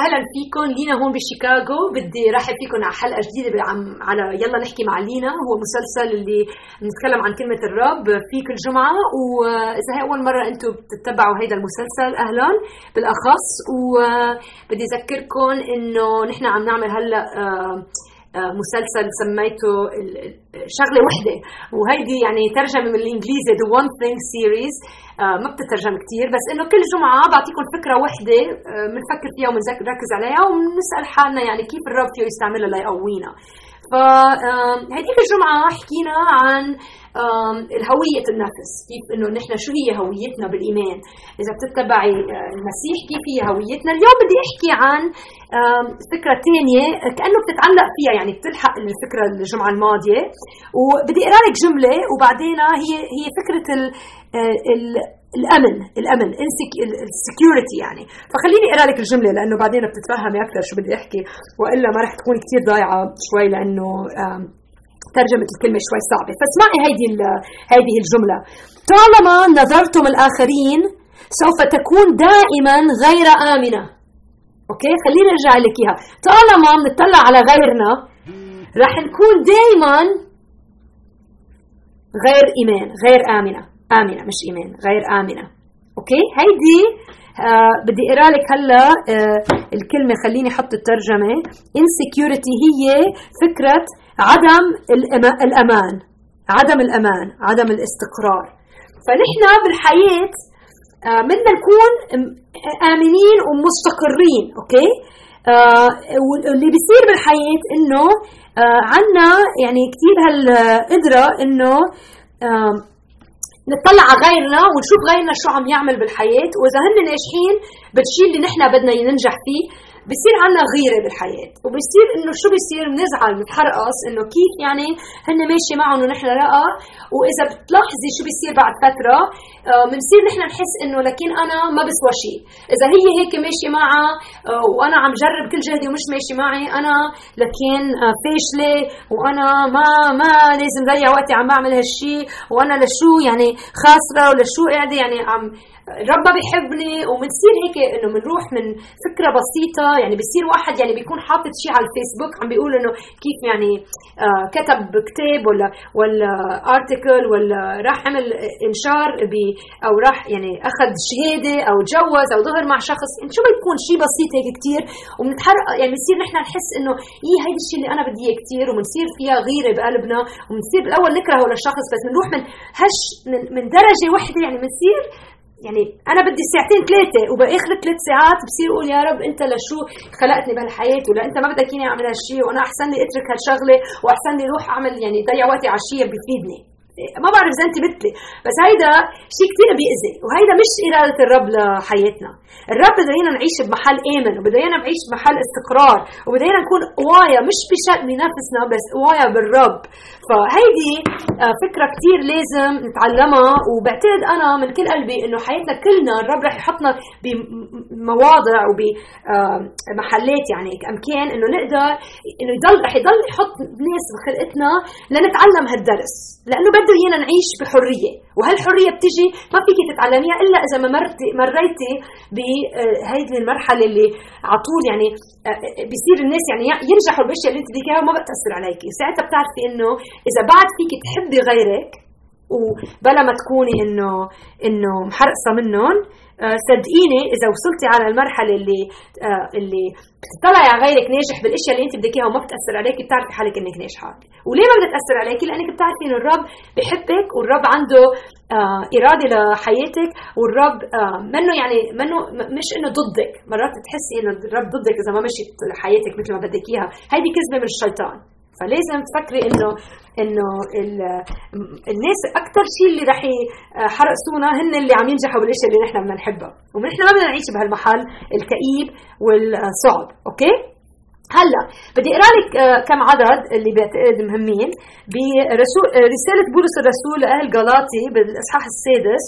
أهلا فيكم لينا هون بشيكاغو. بدي رحب فيكم على حلقة جديدة على يلا نحكي مع لينا. هو مسلسل اللي بنتكلم عن كلمة الرب في كل جمعة. وإذا هي أول مرة أنتم بتتبعوا هيدا المسلسل أهلا بالأخص. وبدي اذكركم إنه نحن عم نعمل هلأ آه، مسلسل سميته شغلة وحدة. وهيدي يعني ترجمة من الإنجليزي One Thing Series. آه، ما بتترجم كثير بس إنه كل جمعة بعطيكم فكرة وحدة بنفكر آه، فيها وبنركز عليها وبنسال حالنا يعني كيف الرب فيه يستعملها ليقوينا. فهذيك الجمعة حكينا عن الهوية النفس كيف إنه نحن شو هي هويتنا بالإيمان. إذا بتتبعي آه، المسيح كيف هي هويتنا. اليوم بدي أحكي عن فكرة ثانية كأنه بتتعلق فيها يعني بتلحق الفكرة الجمعة الماضية. وبدي أقرأ لك جملة وبعدين هي هي فكرة ال آه، الأمن الأمن ال security يعني. فخليني أقرأ لك الجملة لأنه بعدين بتتفهمي أكثر شو بدي أحكي. وإلا ما رح تكون كثير ضايعة شوي لأنه ترجمة الكلمة شوي صعبة. فاسمعي هيدي هذه الجملة. طالما نظرتم الآخرين سوف تكون دائما غير آمنة. okay؟ خليني أرجع لك إياها. طالما بنطلع على غيرنا رح نكون دائما غير إيمان غير آمنة. آمنة مش إيمان غير آمنة. أوكي؟ هيدي آه بدي أقرأ لك هلا آه الكلمة خليني أحط الترجمة. Insecurity هي فكرة عدم الأمان. عدم الأمان عدم الاستقرار. فنحن بالحياة آه بدنا نكون آمنين ومستقرين أوكي؟ آه واللي بيصير بالحياة إنه آه عنا يعني كثير هالقدرة إنه آه نطلع على غيرنا ونشوف غيرنا شو عم يعمل بالحياة وإذا هن ناجحين بالشيء اللي نحن بدنا ننجح فيه. بصير عنا غيرة بالحياة. وبصير إنه شو بصير؟ بنزعل بنتحرقص إنه كيف يعني هن ماشي معهم ونحن لا. وإذا بتلاحظي شو بصير بعد فترة آه، بنصير نحن نحس إنه لكن أنا ما بسوى شيء. إذا هي هيك ماشيه معها آه، وأنا عم جرب كل جهدي ومش ماشي معي أنا لكن آه، فاشلة وأنا ما ما لازم ضيع وقتي عم بعمل هالشيء وأنا لشو يعني خاسرة ولشو قاعدة يعني عم الرب بيحبني. وبنصير هيك إنه بنروح من فكرة بسيطة يعني بصير واحد يعني بيكون حاطط شيء على الفيسبوك عم بيقول إنه كيف يعني آه كتب كتاب ولا ولا ارتكل ولا راح عمل إنشار أو راح يعني أخذ شهادة أو تجوز أو ظهر مع شخص. يعني شو بيكون شيء بسيط هيك كثير وبنتحرق يعني بصير نحن نحس إنه إيه هيدا الشيء اللي أنا بدي إياه كثير وبنصير فيها غيرة بقلبنا. وبنصير بالأول نكرهه للشخص بس بنروح من هش من, من درجة وحدة يعني بنصير يعني أنا بدي ساعتين ثلاثة وباخر ثلاث ساعات بصير أقول يا رب أنت لشو خلقتني بهالحياة ولا أنت ما بدك إياني أعمل هالشيء وأنا أحسن لي أترك هالشغلة وأحسن لي أروح أعمل يعني ضيع وقتي على الشيء بيفيدني. ما بعرف إذا أنت مثلي بس هيدا شيء كثير بيأذي وهيدا مش إرادة الرب لحياتنا. الرب بده ايانا نعيش بمحل آمن وبده ايانا نعيش بمحل استقرار وبده ايانا نكون قوايا مش بشأن بنفسنا بس قوايا بالرب. فهيدي آه، فكرة كثير لازم نتعلمها وبعتقد أنا من كل قلبي إنه حياتنا كلنا الرب رح يحطنا بمواضع وبمحلات يعني امكان إنه نقدر إنه يضل رح يضل يحط ناس بخلقتنا لنتعلم هالدرس. لأنه بده ايانا نعيش بحرية. وهالحريه بتجي؟ ما فيك تتعلميها إلا إذا ما مرتي مريتي بهيدي المرحلة اللي على طول يعني آه، بيصير الناس يعني ينجحوا بالأشياء اللي أنت بدك إياها وما بتأثر عليكي. ساعتها بتعرفي إنه إذا بعد فيك تحبي غيرك وبلا ما تكوني انه إنه محرقصة منهم آه، صدقيني إذا وصلتي على المرحلة اللي آه، اللي بتطلعي على غيرك ناجح بالأشياء اللي أنت بدك إياها وما بتأثر عليكي بتعرفي حالك إنك ناجحة. وليه ما بدها تاثر عليكي؟ لأنك بتعرفي انه الرب بحبك والرب عنده آه إرادة لحياتك والرب آه منه يعني منه مش إنه ضدك. مرات تحسي إنه الرب ضدك إذا ما مشيت حياتك مثل ما بدك إياها. هيدي كذبة من الشيطان. فلازم تفكري انه إنه الناس أكثر شيء اللي رح يحرقسونا هن اللي عم ينجحوا بالإشياء اللي نحن بدنا نحبها ونحن ما بدنا نعيش بهالمحل الكئيب والصعب أوكي؟ هلا بدي أقرأ لك آه، كم عدد اللي بعتقد مهمين برسول آه، بولس الرسول لأهل غلاطي بالإصحاح السادس.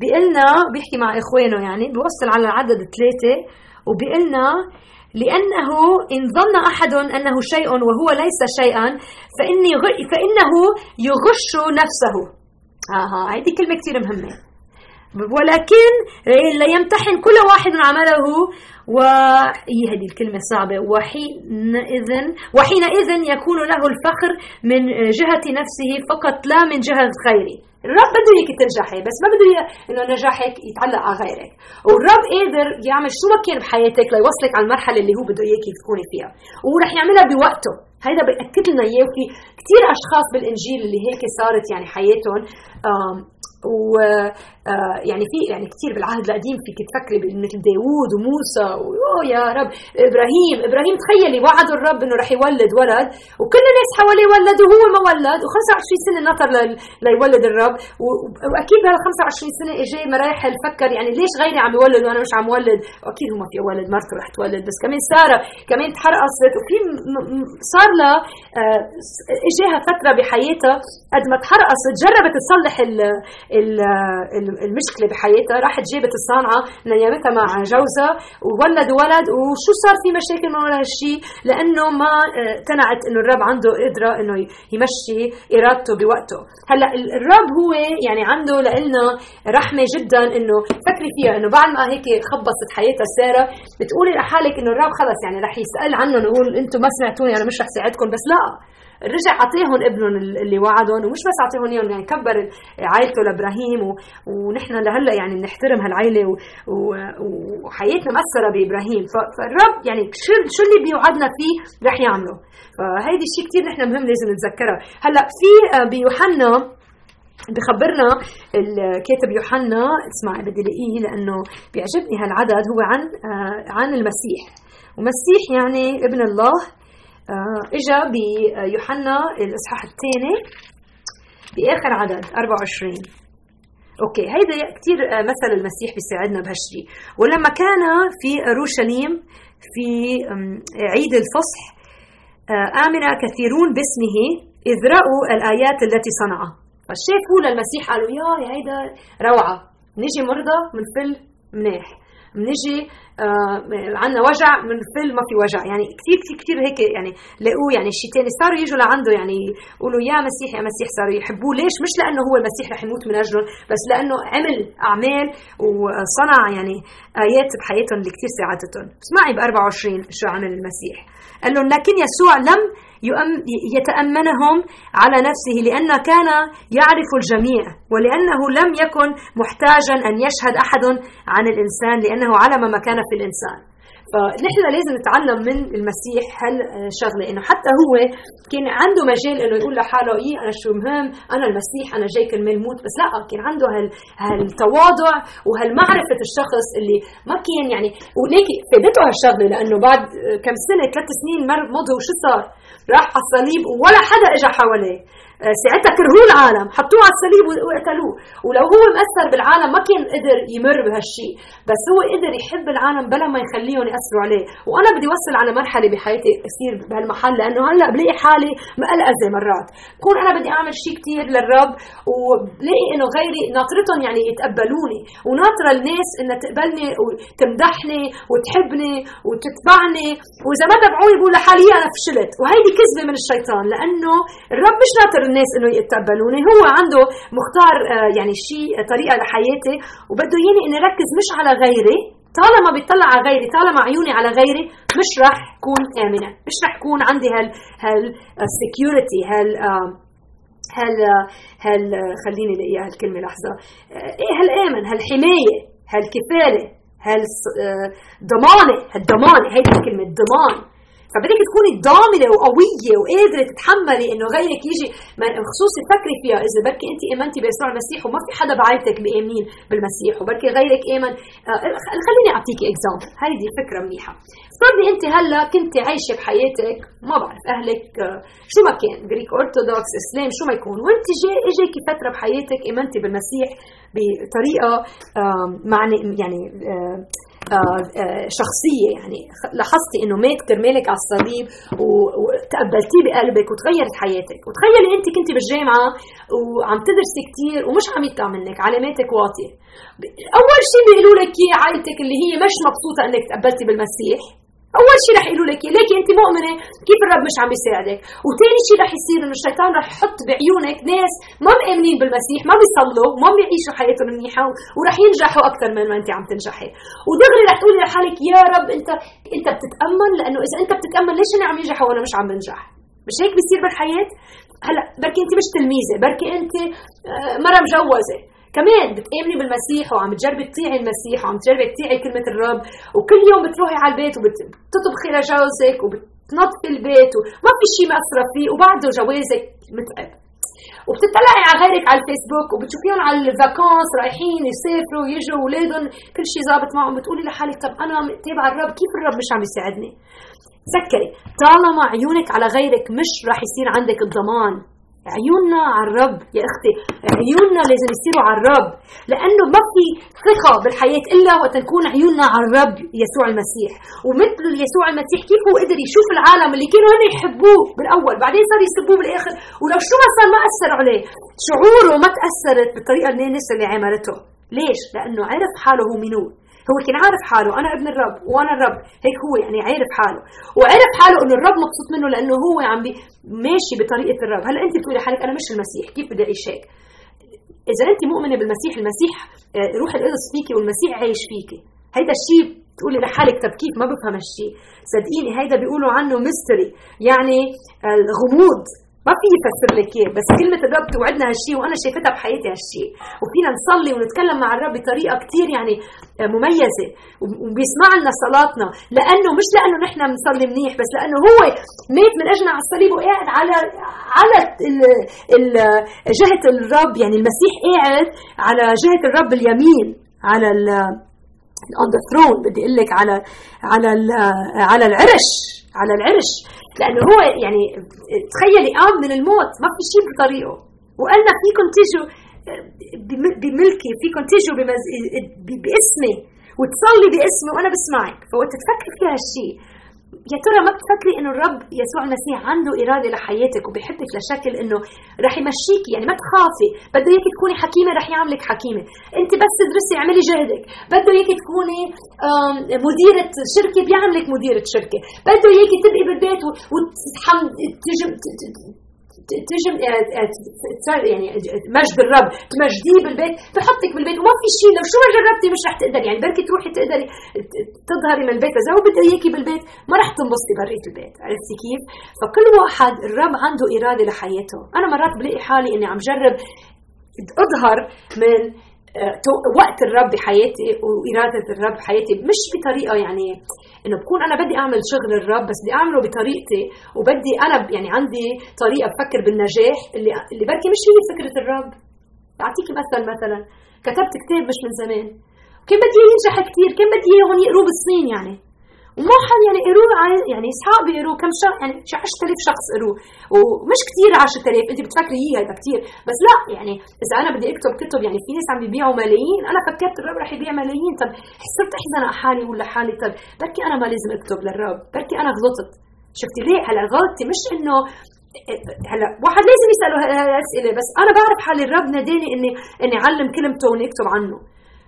بيقلنا بيحكي مع إخوانه يعني بيوصل على العدد ثلاثة. وبيقلنا لأنه إن ظن أحد أنه شيء وهو ليس شيئا فإني فإنه يغش نفسه. آها هيدي كلمة كثير مهمة. ولكن لا يمتحن كل واحد عمله وهي هذه الكلمة صعبة. وحينئذ وحينئذ يكون له الفخر من جهة نفسه فقط لا من جهة غيره. الرب بده إياك تنجحي بس ما بده إنه نجاحك يتعلق على غيرك. والرب قادر يعمل شو ما كان بحياتك ليوصلك على المرحلة اللي هو بده إياك تكوني فيها ورح يعملها بوقته. هيدا بأكد لنا إياه وفي كثير أشخاص بالإنجيل اللي هيك صارت يعني حياتهم و آه، يعني في يعني كثير بالعهد القديم فيك تفكري مثل داوود وموسى أوه يا رب. إبراهيم إبراهيم تخيلي وعدوا الرب إنه رح يولد ولد وكل الناس حواليه ولدوا وهو ما ولد و25 سنة نطر ليولد الرب. وأكيد بهال 25 سنة اجى مراحل فكر يعني ليش غيري عم يولد وأنا مش عم ولد؟ واكيد هو ما في ولد مرته رح تولد. بس كمان سارة كمان تحرقصت وفي صار لها آه، اجاها فترة بحياتها قد ما تحرقصت جربت تصلح المشكلة بحياتها راحت جابت الصانعة نيمتها مع جوزها وولد ولد وشو صار في مشاكل من ولا هالشيء لأنه ما اقتنعت إنه الرب عنده قدرة إنه يمشي إرادته بوقته. هلأ الرب هو يعني عنده لنا رحمة جدا إنه فكري فيها إنه بعد ما هيك خبصت حياتها سارة بتقولي لحالك إنه الرب خلص يعني رح يسأل عنهم يقول أنتم ما سمعتوني أنا مش رح ساعدكم بس لا. رجع أعطيهم ابنهم اللي وعدهم ومش بس أعطيهم إياهم يعني كبر عائلته لإبراهيم ونحن لهلأ يعني بنحترم هالعائله وحياتنا مأثرة بإبراهيم. فالرب يعني شو شو اللي بيوعدنا فيه رح يعمله. فهيدي الشيء كثير نحن مهم لازم نتذكرها. هلأ في آه، بيوحنا بخبرنا الكاتب يوحنا اسمعي بدي لاقيه لأنه بيعجبني هالعدد هو عن آه، عن المسيح. ومسيح يعني ابن الله. إجا بيوحنا الإصحاح الثاني بآخر عدد 24 okay هيدا كثير آه، مثل المسيح بيساعدنا بهالشيء ولما كان في أورشليم في عيد الفصح آه، آمن كثيرون باسمه إذ رأوا الآيات التي صنعها. فشافوا للمسيح قالوا يا هيدا روعة. نجي مرضى منفل مناح. بنجي آه عندنا وجع منفل ما في وجع. يعني كثير كثير كثير هيك يعني لاقوه يعني شيء ثاني صاروا يجوا لعنده يعني يقولوا يا مسيح يا مسيح صاروا يحبوه. ليش؟ مش لأنه هو المسيح رح يموت من أجلهم بس لأنه عمل أعمال وصنع يعني آيات بحياتهم اللي كثير ساعدتهم. اسمعي ب 24 شو عمل المسيح. قال لهم لكن يسوع لم يتأمنهم على نفسه لأن كان يعرف الجميع ولأنه لم يكن محتاجا أن يشهد أحد عن الإنسان لأنه علم ما كان في الإنسان. فنحن لازم نتعلم من المسيح هالشغلة. إنه حتى هو كان عنده مجال إنه يقول لحاله إيه أنا شو مهم؟ أنا المسيح أنا جاي كرمال موت بس لا كان عنده هال هالتواضع وهالمعرفة الشخص اللي ما كان يعني وليكي فادته هالشغلة. لأنه بعد كم سنة ثلاث سنين مضوا شو صار؟ راح على الصليب ولا حدا اجى حواليه. ساعتها كرهوه العالم حطوه على الصليب وقتلوه ولو هو مأثر بالعالم ما كان قدر يمر بهالشيء. بس هو قدر يحب العالم بلا ما يخليهم يأثروا عليه. وأنا بدي أوصل على مرحلة بحياتي أصير بهالمحل لأنه هلأ بلاقي حالي مقلقزه مرات. بكون أنا بدي أعمل شيء كثير للرب وبلاقي إنه غيري ناطرتهم يعني يتقبلوني. وناطرة الناس إنها تقبلني وتمدحني وتحبني وتتبعني. وإذا ما تبعوني بقول لحالي أنا فشلت. وهيدي كذبة من الشيطان لأنه الرب مش ناطر الناس إنه يتقبلوني. هو عنده مختار آه، يعني شيء طريقة لحياتي وبده ياني إني ركز مش على غيري. طالما بيطلع على غيري طالما عيوني على غيري مش رح كون آمنة. مش رح يكون عندي هال هال سكيورتي هال هال هال خليني الاقيها هالكلمة لحظة. آه، إيه هالآمن؟ هالحماية هالكفالة هالضمانه هالضمانة هيدي الكلمة ضمان فبدك تكوني ضامنة وقوية وقادرة تتحملي إنه غيرك يجي. خصوصي فكري فيها إذا بركي انت آمنتي بيسوع المسيح وما في حدا بعائلتك بآمن بالمسيح وبركي غيرك آمن. آه خليني اعطيكي example هيدي فكرة منيحة. افترضي انت هلا كنت عايشة بحياتك ما بعرف أهلك آه شو ما كان Greek Orthodox اسلام شو ما يكون. وانت جاي إجاكي فترة بحياتك آمنتي بالمسيح بطريقة آه معني يعني آه آه، شخصية يعني. لاحظتي إنه مات كرمالك على الصليب وتقبلتيه بقلبك وتغيرت حياتك. وتخيلي أنت كنت بالجامعة وعم تدرسي كثير ومش عم يطلع منك علاماتك واطية. أول شيء بيقولوا لك عائلتك اللي هي مش مبسوطة إنك تقبلتي بالمسيح. أول شيء رح يقولوا لك ليكي انت مؤمنة؟ كيف الرب مش عم بيساعدك؟ وثاني شيء رح يصير إنه الشيطان رح يحط بعيونك ناس ما مؤمنين بالمسيح ما بيصلوا ما بيعيشوا حياتهم منيحة ورح ينجحوا أكثر من ما انت عم تنجحي. ودغري رح تقولي لحالك يا رب أنت أنت بتتأمل؟ لأنه إذا أنت بتتأمل ليش أنا عم ينجح وأنا مش عم بنجح؟ مش هيك بيصير بالحياة؟ هلأ بركي انت مش تلميذة بركي انت آه، مرة مجوزة. كمان بتآمني بالمسيح وعم تجربي تطيعي المسيح وعم تجربي تطيعي كلمة الرب وكل يوم بتروحي على البيت وبتطبخي لجوزك وبتنظفي البيت وما في شيء مأثرة فيه وبعده جوازك متعب وبتطلعي على غيرك على الفيسبوك وبتشوفيهم على الفاكونس رايحين يسافروا يجوا أولادهم كل شيء ظابط معهم. بتقولي لحالك طب أنا تابعه الرب كيف الرب مش عم يساعدني؟ تذكري طالما عيونك على غيرك مش راح يصير عندك الضمان عيوننا على الرب يا أختي. عيوننا لازم يصيروا على الرب. لأنه ما في ثقة بالحياة إلا وقت نكون عيوننا على الرب يسوع المسيح. ومثل يسوع المسيح كيف هو قدر يشوف العالم اللي كانوا هن يحبوه بالأول بعدين صار يسبوه بالآخر. ولو شو ما صار ما أثر عليه. شعوره ما تأثرت بالطريقة الناس اللي عملته. ليش؟ لأنه عرف حاله هو منو. هو كان عارف حاله أنا ابن الرب وأنا الرب هيك هو يعني عارف حاله. وعرف حاله إنه الرب مبسوط منه لأنه هو عم بي ماشي بطريقة الرب. هلا أنت بتقولي حالك أنا مش المسيح كيف بدي أعيش هيك؟ إذا أنت مؤمنة بالمسيح المسيح آه، روح القدس فيكي والمسيح عايش فيكي. هيدا الشيء تقولي لحالك طب كيف؟ ما بفهم هالشيء صدقيني هيدا بيقولوا عنه mystery يعني الغموض. ما في يفسر لك إياه بس كلمة الرب توعدنا هالشيء وأنا شايفتها بحياتي هالشيء. وفينا نصلي ونتكلم مع الرب بطريقة كثير يعني آه، مميزة. وبيسمع لنا صلاتنا لأنه مش لأنه نحن بنصلي منيح بس لأنه هو مات من اجلنا على الصليب وقاعد على على ال ال جهة الرب. يعني المسيح قاعد على جهة الرب اليمين على ال on the throne بدي أقول لك على على على العرش. على العرش لأنه هو يعني تخيلي قام من الموت ما في شيء بطريقه. وقالنا فيكم تيجوا بملكي فيكم تيجوا باسمي وتصلي باسمي وأنا بسمعك. فوقت تفكر في هالشيء. يا ترى ما بتفكري إنه الرب يسوع المسيح عنده إرادة لحياتك وبيحبك لشكل إنه رح يمشيكي؟ يعني ما تخافي. بده اياك تكوني حكيمة رح يعملك حكيمة. أنت بس تدرسي اعملي جهدك. بده اياك تكوني مديرة شركة بيعملك مديرة شركة. بده اياك تبقي بالبيت وتجم تجم يعني مجد الرب تمجديه بالبيت بحطك بالبيت وما في شيء لو شو ما جربتي مش رح تقدري يعني بركي تروحي تقدري تظهري من البيت إذا هو بده إياكي بالبيت ما رح تنبسطي بريت البيت عرفتي كيف؟ فكل واحد الرب عنده إرادة لحياته أنا مرات بلاقي حالي إني عم جرب أظهر من وقت الرب بحياتي وإرادة الرب بحياتي مش بطريقة يعني إنه بكون أنا بدي أعمل شغل الرب بس بدي أعمله بطريقتي وبدي أنا يعني عندي طريقة بفكر بالنجاح اللي اللي بركي مش هي فكرة الرب. بعطيكي مثل مثلا كتبت كتاب مش من زمان. كان بدي ينجح كثير كان بدي اياهم يقروه بالصين يعني. وما حد يعني قروه يعني اصحاب بيقروه كم شخص يعني شي 10000 شخص قروه ومش كثير 10000 انت بتفكري هي هيدا كثير بس لا يعني اذا أنا بدي اكتب كتب يعني في ناس عم بيبيعوا ملايين أنا فكرت الرب رح يبيع ملايين طب صرت احزن على حالي ولا لحالي طب بركي أنا ما لازم اكتب للرب بركي أنا غلطت شفتي ليه هلا غلطتي مش انه هلا واحد لازم يساله هالاسئله بس أنا بعرف حالي الرب ناداني اني اني اعلم كلمته وني اكتب عنه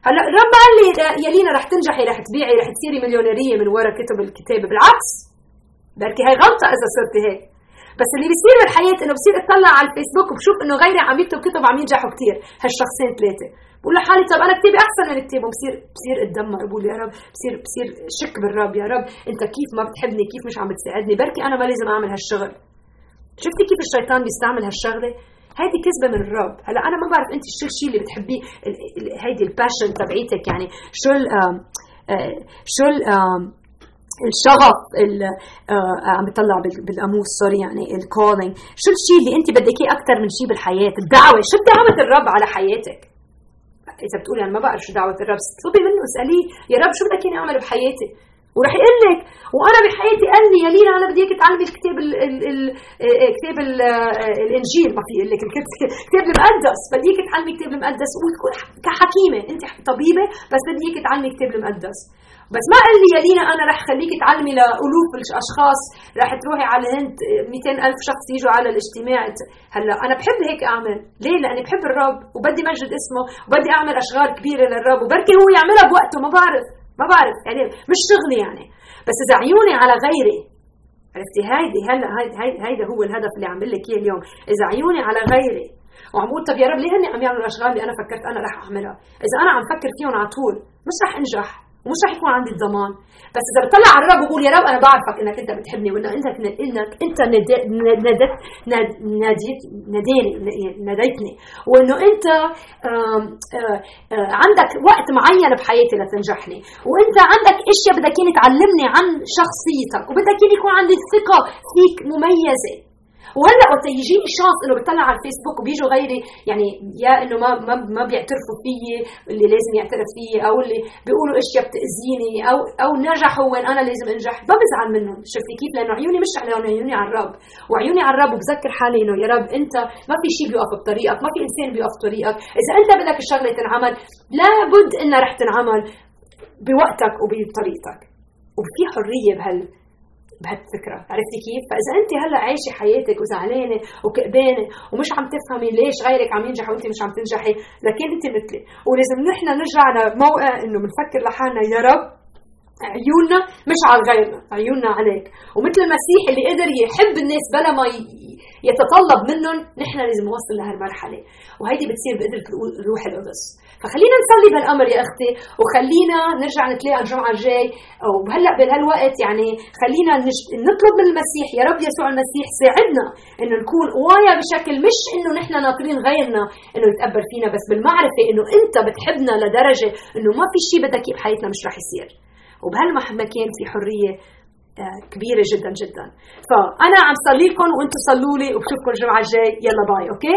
هلا الرب قال لي يا لينا رح تنجحي رح تبيعي رح تصيري مليونيرية من ورا كتب الكتاب. بالعكس بركي هي غلطة إذا صرتي هيك. بس اللي بيصير بالحياة إنه بصير اطلع على الفيسبوك وبشوف إنه غيري عم يكتب كتب عم ينجحوا كثير هالشخصين ثلاثة. بقول لحالي طب أنا كتابي احسن من كتابه بصير بصير أتدمر. بقول يا رب بصير بصير شك بالرب. يا رب أنت كيف ما بتحبني كيف مش عم بتساعدني؟ بركي أنا ما لازم أعمل هالشغل. شفتي كيف الشيطان بيستعمل هالشغلة؟ هيدي كذبة من الرب. هلا أنا ما بعرف أنت شو الشيء اللي بتحبيه هيدي الباشن تبعيتك يعني. شو ال آه، شو ال الشغف آه، عم بيطلع بالقاموس sorry يعني ال calling شو الشيء اللي أنت بدك إياه أكثر من شيء بالحياة؟ الدعوة. شو دعوة الرب على حياتك؟ إذا بتقولي أنا ما بعرف شو دعوة الرب. اطلبي منه اسأليه. يا رب شو بدك إياني أعمل بحياتي؟ وراح يقول لك وأنا بحياتي قال لي يا لينا أنا بدي إياك تعلمي الكتاب ال ال ال آه، كتاب ال آه، الإنجيل ما في يقول لك الكتاب المقدس بدي إياك تعلمي الكتاب المقدس وتكون كحكيمة أنت طبيبة بس بدي إياك تعلمي الكتاب المقدس. بس ما قال لي يا لينا أنا رح خليك تعلمي لألوف الأشخاص رح تروحي على الهند 200 ألف شخص يجوا على الاجتماع. هلأ أنا بحب هيك أعمل. ليه؟ لأني بحب الرب وبدي مجد اسمه وبدي أعمل أشغال كبيرة للرب وبركي هو يعملها بوقته ما بعرف. ما بعرف يعني مش شغلي يعني. بس إذا عيوني على غيري عرفتي هيدي هلا هيدا هيدا هو الهدف اللي عم لك إياه اليوم. إذا عيوني على غيري وعم بقول طب يا رب ليه هن عم يعملوا الأشغال اللي أنا فكرت أنا رح أعملها؟ إذا أنا عم فكر فيهم على طول مش رح أنجح. ومش رح يكون عندي الضمان. بس إذا بطلع على الرب وبقول يا رب أنا بعرفك إنك أنت بتحبني وإنك أنت إنك أنت ناديت ناديت ناديني ناديتني. وإنه أنت عندك وقت معين بحياتي لتنجحني. وأنت عندك إشياء بدك تعلمني عن شخصيتك. وبدك يكون عندي ثقة فيك مميزة. وهلا وقت يجيني شانس إنه بطلع على الفيسبوك وبيجوا غيري يعني يا إنه ما ما ما بيعترفوا فيي اللي لازم يعترف فيي أو اللي بيقولوا إشياء بتأذيني أو أو نجحوا وين أنا لازم أنجح. ما بزعل منهم. شفتي كيف؟ لأنه عيوني مش عليهم عيوني على الرب. وعيوني على الرب وبذكر حالي إنه يا رب أنت ما في شيء بيوقف بطريقك ما في إنسان بيوقف بطريقك إذا أنت بدك الشغله تنعمل لابد إنها رح تنعمل بوقتك وبطريقتك. وفي حرية بهال بهالفكره عرفتي كيف؟ فإذا انت هلأ عايشة حياتك وزعلانة وكئبانة ومش عم تفهمي ليش غيرك عم ينجح وانت مش عم تنجحي لكن انت مثلي ولازم نحن نرجع لموقع إنه بنفكر لحالنا يا رب عيوننا مش على غيرنا عيوننا عليك. ومثل المسيح اللي قدر يحب الناس بلا ما يتطلب منهم نحن لازم نوصل لهالمرحله وهيدي بتصير بقدرة الروح القدس. فخلينا نصلي بهالامر يا أختي وخلينا نرجع نتلاقى الجمعة الجاي. وهلا بهالوقت يعني خلينا نطلب من المسيح يا رب يسوع المسيح ساعدنا إنه نكون قوايا بشكل مش إنه نحن ناطرين غيرنا إنه يتقبل فينا بس بالمعرفة إنه أنت بتحبنا لدرجة إنه ما في شيء بدك بحياتنا مش رح يصير. وبهالمكان في حرية آه، كبيرة جدا جدا. فأنا عم صلي لكم وأنتم صلوا لي وبشوفكم الجمعة الجاي. يلا باي okay؟